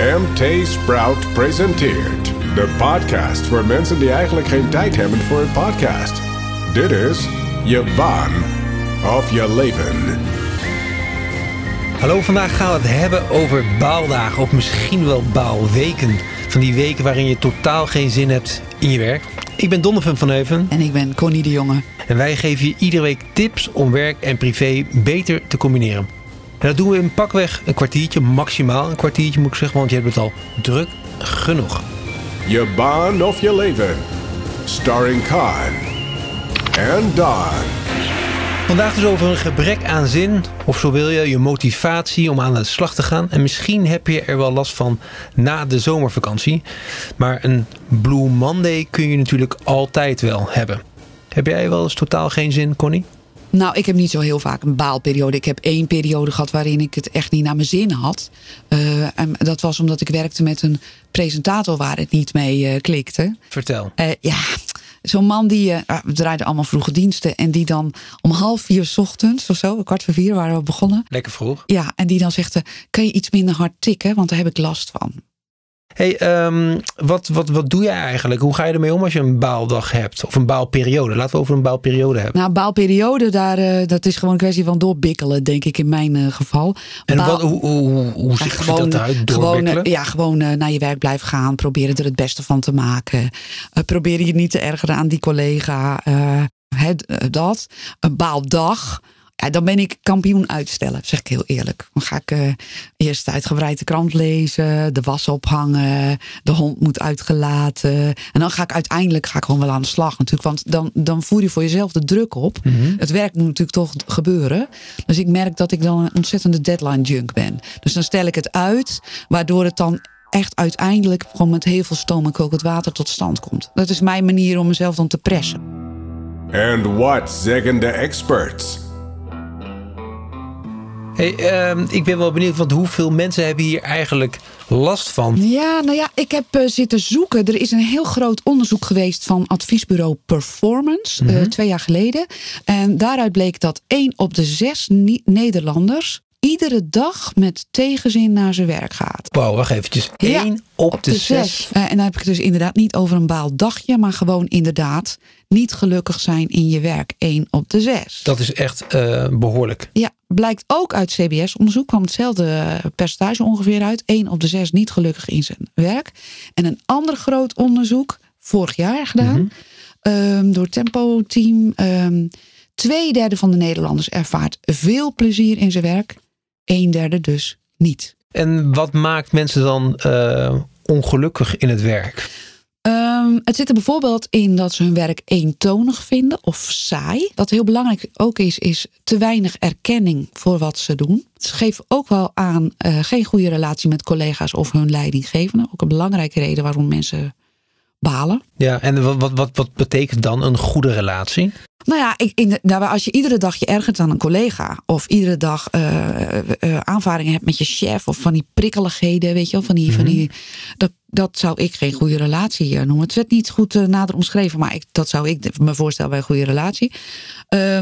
MT Sprout presenteert de podcast voor mensen die eigenlijk geen tijd hebben voor een podcast. Dit is je baan of je leven. Hallo, vandaag gaan we het hebben over baaldagen of misschien wel baalweken. Van die weken waarin je totaal geen zin hebt in je werk. Ik ben Donovan van Heuven En ik ben Connie de Jonge. en wij geven je iedere week tips om werk en privé beter te combineren. En dat doen we in pakweg een kwartiertje, maximaal een kwartiertje moet ik zeggen, want je hebt het al druk genoeg. Je baan of je leven. Starring Khan and Don. Vandaag dus over een gebrek aan zin, of zo wil je, je motivatie om aan de slag te gaan. En misschien heb je er wel last van na de zomervakantie. Maar een Blue Monday kun je natuurlijk altijd wel hebben. Heb jij wel eens totaal geen zin, Connie? Nou, ik heb niet zo heel vaak een baalperiode. Ik heb één periode gehad waarin ik het echt niet naar mijn zin had. Eh, en dat was omdat ik werkte met een presentator waar het niet mee eh, klikte. Vertel. Eh, ja, zo'n man die... ah, we draaiden allemaal vroege diensten. En die dan om half vier 's ochtends of zo, kwart voor vier waren we begonnen. Lekker vroeg. Ja, en die dan zegt, kan je iets minder hard tikken? Want daar heb ik last van. Hey, ehm, wat, wat, wat doe jij eigenlijk? Hoe ga je ermee om als je een baaldag hebt? Of een baalperiode? Laten we over een baalperiode hebben. Nou, baalperiode, daar, eh, dat is gewoon een kwestie van doorbikkelen, denk ik in mijn eh, geval. en Baal- wat, hoe, hoe, hoe, Ja, ziet dat eruit? gewoon, eh, ja, gewoon naar je werk blijven gaan. Proberen er het beste van te maken. Probeer je niet te ergeren aan die collega. het, dat. Een baaldag. Ja, dan ben ik kampioen uitstellen, zeg ik heel eerlijk. Dan ga ik eh, eerst uitgebreid de krant lezen, de was ophangen, de hond moet uitgelaten. En dan ga ik uiteindelijk ga ik gewoon wel aan de slag natuurlijk. Want dan, dan voer je voor jezelf de druk op. Het werk moet natuurlijk toch gebeuren. Dus ik merk dat ik dan een ontzettende deadline junk ben. Dus dan stel ik het uit, waardoor het dan echt uiteindelijk gewoon met heel veel stoom en kokend water tot stand komt. Dat is mijn manier om mezelf dan te pressen. And what zeggen de experts? Hey, ehm, ik ben wel benieuwd, want hoeveel mensen hebben hier eigenlijk last van? Ja, nou ja, ik heb eh, zitten zoeken. Er is een heel groot onderzoek geweest van adviesbureau Performance, eh, twee jaar geleden. En daaruit bleek dat één op de zes Nederlanders iedere dag met tegenzin naar zijn werk gaat. Wauw, wacht eventjes. Ja, 1 op, de 6. Eh, en dan heb ik het dus inderdaad niet over een baaldagje, maar gewoon inderdaad niet gelukkig zijn in je werk. 1 op de 6. Dat is echt eh, behoorlijk. Ja, blijkt ook uit CBS-onderzoek, kwam hetzelfde eh, percentage ongeveer uit. 1 op de 6 niet gelukkig in zijn werk. En een ander groot onderzoek, vorig jaar gedaan, ehm, door Tempo Team. ehm twee derde van de Nederlanders ervaart veel plezier in zijn werk. Een derde dus niet. En wat maakt mensen dan eh, ongelukkig in het werk? Ehm, het zit er bijvoorbeeld in dat ze hun werk eentonig vinden of saai. Wat heel belangrijk ook is, is te weinig erkenning voor wat ze doen. Ze geven ook wel aan eh, geen goede relatie met collega's of hun leidinggevende. Ook een belangrijke reden waarom mensen balen. Ja, en wat, wat, wat, wat betekent dan een goede relatie? Nou ja, ik, in nou, als je iedere dag je ergert aan een collega. Of iedere dag eh, eh, eh, aanvaringen hebt met je chef. Of van die prikkeligheden, weet je wel. Van die, van die, dat, dat zou ik geen goede relatie eh, noemen. Het werd niet goed nader omschreven. Maar ik, dat zou ik me voorstellen bij een goede relatie.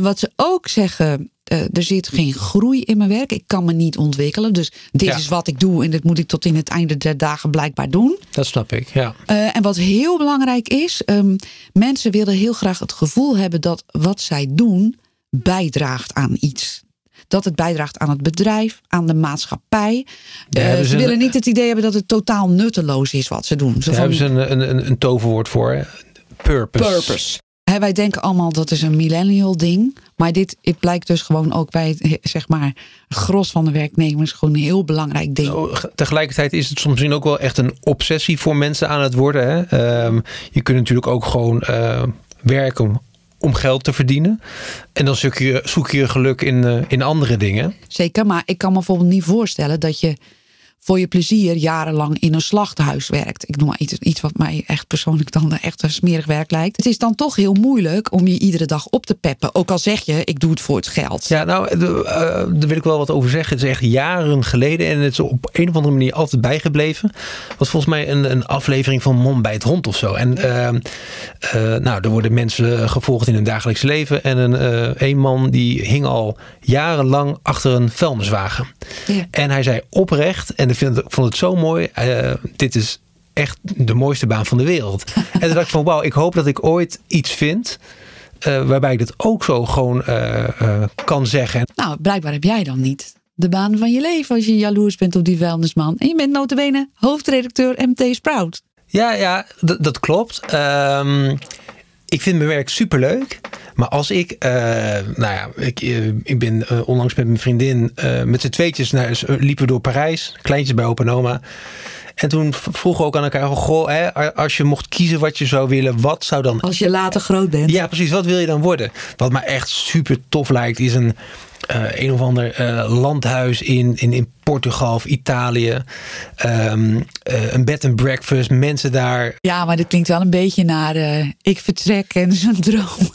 Wat ze ook zeggen. Eh, er zit geen groei in mijn werk. Ik kan me niet ontwikkelen. Dus dit Ja. is wat ik doe. En dit moet ik tot in het einde der dagen blijkbaar doen. Dat snap ik, ja. Eh, en wat heel belangrijk is, ehm, mensen willen heel graag het gevoel hebben dat wat zij doen bijdraagt aan iets. Dat het bijdraagt aan het bedrijf, aan de maatschappij. Eh, ze een- willen niet het idee hebben dat het totaal nutteloos is wat ze doen. Daar van, hebben ze een, een, een, een toverwoord voor. hè? Purpose. purpose. Wij denken allemaal dat is een millennial ding. Maar dit het blijkt dus gewoon ook bij het, zeg maar, gros van de werknemers gewoon een heel belangrijk ding. Ge- Tegelijkertijd is het soms misschien ook wel echt een obsessie voor mensen aan het worden. Hè? Ehm, je kunt natuurlijk ook gewoon eh, werken om geld te verdienen. En dan zoek je zoek je geluk in, eh, in andere dingen. Zeker, maar ik kan me bijvoorbeeld niet voorstellen dat je voor je plezier jarenlang in een slachthuis werkt. Ik noem maar iets, iets wat mij echt persoonlijk dan echt een smerig werk lijkt. Het is dan toch heel moeilijk om je iedere dag op te peppen. Ook al zeg je, ik doe het voor het geld. Ja, nou, eh, daar wil ik wel wat over zeggen. Het is echt jaren geleden en het is op een of andere manier altijd bijgebleven. Was volgens mij een, een aflevering van Mom bij het Hond of zo. En eh, eh, nou, er worden mensen gevolgd in hun dagelijks leven. En een, eh, een man die hing al jarenlang achter een vuilniswagen. Ja. En hij zei oprecht, en En ik vind, vond het zo mooi. Eh, dit is echt de mooiste baan van de wereld. en toen dacht ik van wauw, ik hoop dat ik ooit iets vind... Uh, waarbij ik dat ook zo gewoon uh, kan zeggen. Nou, blijkbaar heb jij dan niet de baan van je leven als je jaloers bent op die vuilnisman. En je bent notabene hoofdredacteur MT Sprout. Ja, ja, dat klopt. Um, ik vind mijn werk superleuk. Maar als ik, uh, nou ja, ik, ik ben uh, onlangs met mijn vriendin met z'n tweetjes naar, liepen we door Parijs, kleintjes bij opa en oma. En toen vroegen we ook aan elkaar: Goh, hè, als je mocht kiezen wat je zou willen, wat zou dan. Als je later groot bent. Ja, precies. Wat wil je dan worden? Wat me echt super tof lijkt, is een, uh, een of ander uh, landhuis in, in, in Portugal of Italië. Um, uh, een bed and breakfast, mensen daar. Ja, maar dit klinkt wel een beetje naar ik vertrek en zo'n droom.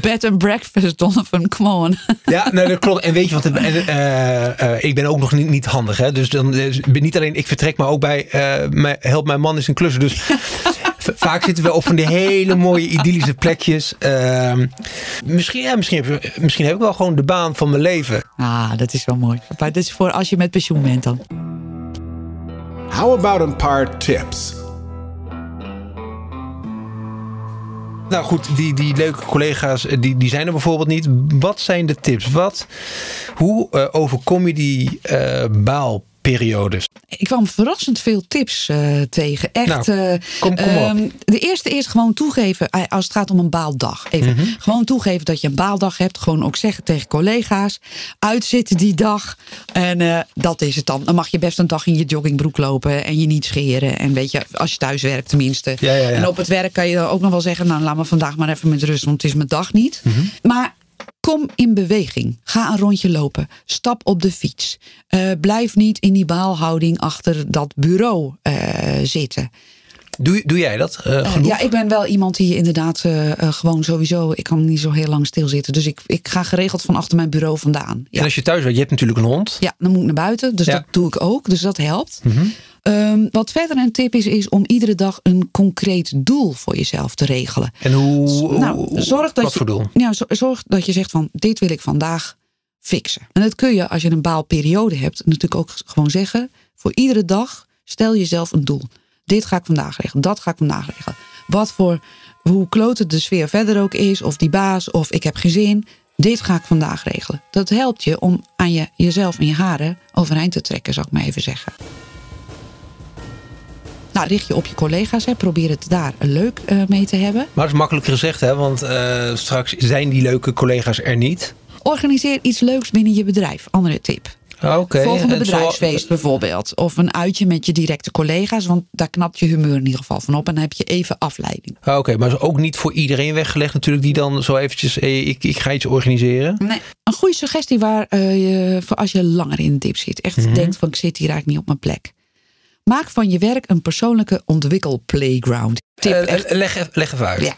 Bed and breakfast, Donovan, come on. ja, nou, dat klopt. En weet je wat, en, ik ben ook nog niet, niet handig. Hè? Dus dan ben niet alleen ik vertrek, maar ook bij mijn, help mijn man is een klus. Dus vaak zitten we op van die hele mooie idyllische plekjes. Uh, misschien, ja, misschien, heb, misschien heb ik wel gewoon de baan van mijn leven. Ah, dat is wel mooi. Maar dat is voor als je met pensioen bent dan. How about een paar tips? Nou goed, die, die leuke collega's, eh, die, die zijn er bijvoorbeeld niet. Wat zijn de tips? Wat, hoe uh, overkom je die uh, baal periodes. Ik kwam verrassend veel tips uh, tegen. Echt. Nou, kom, kom uh, de eerste is gewoon toegeven eh, als het gaat om een baaldag. Even mm -hmm. gewoon toegeven dat je een baaldag hebt. Gewoon ook zeggen tegen collega's. Uitzitten die dag. En uh, dat is het dan. Dan mag je best een dag in je joggingbroek lopen en je niet scheren. En weet je, als je thuis werkt tenminste. Ja, ja, ja. En op het werk kan je ook nog wel zeggen. Nou, laat me vandaag maar even met rust, want het is mijn dag niet. Mm -hmm. Maar Kom in beweging. Ga een rondje lopen. Stap op de fiets. Uh, blijf niet in die baalhouding achter dat bureau uh, zitten. Doe, doe jij dat? Uh, ja, ik ben wel iemand die inderdaad gewoon sowieso. Ik kan niet zo heel lang stilzitten. Dus ik, ik ga geregeld van achter mijn bureau vandaan. Ja. En als je thuis bent, je hebt natuurlijk een hond. Ja, dan moet ik naar buiten. Dus ja. dat doe ik ook. Dus dat helpt. Mm -hmm. Um, wat verder een tip is, is om iedere dag een concreet doel voor jezelf te regelen. En hoe? Nou, zorg dat wat je, voor doel? Ja, zorg dat je zegt van dit wil ik vandaag fixen. En dat kun je als je een baalperiode hebt natuurlijk ook gewoon zeggen. Voor iedere dag stel jezelf een doel. Dit ga ik vandaag regelen. Dat ga ik vandaag regelen. Wat voor, hoe klote de sfeer verder ook is. Of die baas. Of ik heb geen zin. Dit ga ik vandaag regelen. Dat helpt je om aan je, jezelf en je haren overeind te trekken, zou ik maar even zeggen. Nou, richt je op je collega's. Hè. Probeer het daar leuk uh, mee te hebben. Maar dat is makkelijk gezegd, hè? want uh, straks zijn die leuke collega's er niet. Organiseer iets leuks binnen je bedrijf. Andere tip. Okay. Volgende bedrijfsfeest zo... bijvoorbeeld. Of een uitje met je directe collega's. Want daar knapt je humeur in ieder geval van op. En dan heb je even afleiding. Oké, okay, maar is ook niet voor iedereen weggelegd natuurlijk. Die dan zo eventjes, hey, ik, ik ga iets organiseren. Nee. Een goede suggestie waar uh, je, voor als je langer in de dip zit. Echt mm -hmm. denkt van ik zit hier eigenlijk niet op mijn plek. Maak van je werk een persoonlijke ontwikkelplayground. Tip uh, leg, leg even uit. Ja.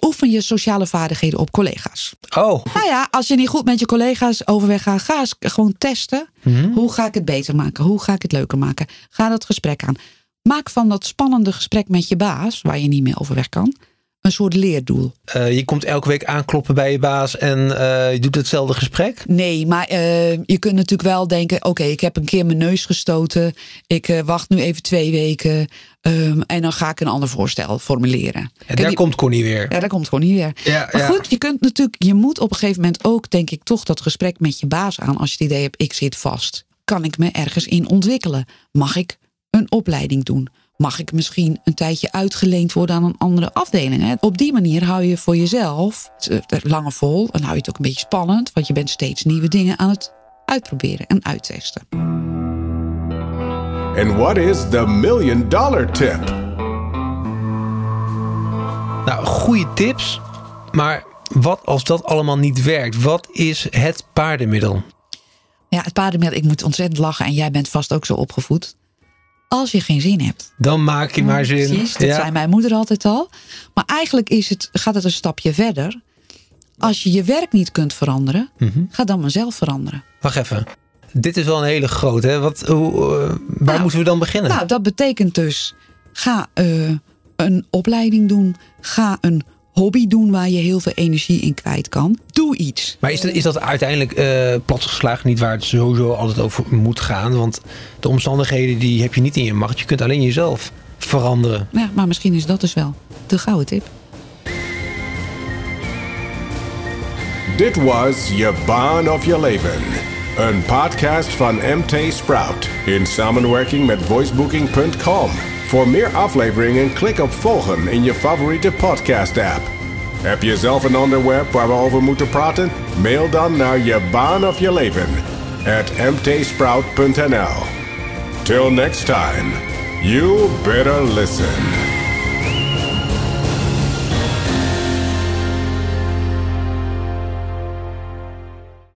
Oefen je sociale vaardigheden op collega's. Oh. Nou ja, als je niet goed met je collega's overweg gaat, ga eens gewoon testen. Mhm. -hmm. Hoe ga ik het beter maken? Hoe ga ik het leuker maken? Ga dat gesprek aan. Maak van dat spannende gesprek met je baas, waar je niet mee overweg kan, een soort leerdoel. Uh, je komt elke week aankloppen bij je baas en uh, je doet hetzelfde gesprek? Nee, maar uh, je kunt natuurlijk wel denken: oké, okay, ik heb een keer mijn neus gestoten. Ik wacht nu even twee weken. Um, en dan ga ik een ander voorstel formuleren. En Kijk, daar die, komt Connie weer. Ja, daar komt Connie weer. Ja, maar ja. goed, je kunt natuurlijk, je moet op een gegeven moment ook, denk ik, toch dat gesprek met je baas aan. Als je het idee hebt, ik zit vast. Kan ik me ergens in ontwikkelen? Mag ik een opleiding doen? Mag ik misschien een tijdje uitgeleend worden aan een andere afdeling. Hè? Op die manier hou je voor jezelf het lange vol en hou je het ook een beetje spannend, want je bent steeds nieuwe dingen aan het uitproberen en uittesten. And what is the million dollar tip? Nou, goede tips, maar wat als dat allemaal niet werkt? Wat is het paardenmiddel? Ja, het paardenmiddel, ik moet ontzettend lachen en jij bent vast ook zo opgevoed. Als je geen zin hebt. Dan maak je maar zin. Precies, dat ja. zei mijn moeder altijd al. Maar eigenlijk is het, gaat het een stapje verder. Als je je werk niet kunt veranderen, mm -hmm. ga dan maar zelf veranderen. Wacht even. Dit is wel een hele grote. Hè? Wat, hoe, uh, waar nou, moeten we dan beginnen? Nou, dat betekent dus: ga uh, een opleiding doen. Ga een hobby doen waar je heel veel energie in kwijt kan. Doe doe iets. Maar is dat, is dat uiteindelijk uh, platgeslagen niet waar het sowieso altijd over moet gaan? Want de omstandigheden die heb je niet in je macht. Je kunt alleen jezelf veranderen. Ja, maar misschien is dat dus wel de gouden tip. Dit was Je Baan of Je Leven. Een podcast van MT Sprout in samenwerking met voicebooking.com. Voor meer afleveringen klik op volgen in je favoriete podcast app. Heb je zelf een onderwerp waar we over moeten praten? Mail dan naar je baan of je leven at mtsprout.nl. Till next time, you better listen.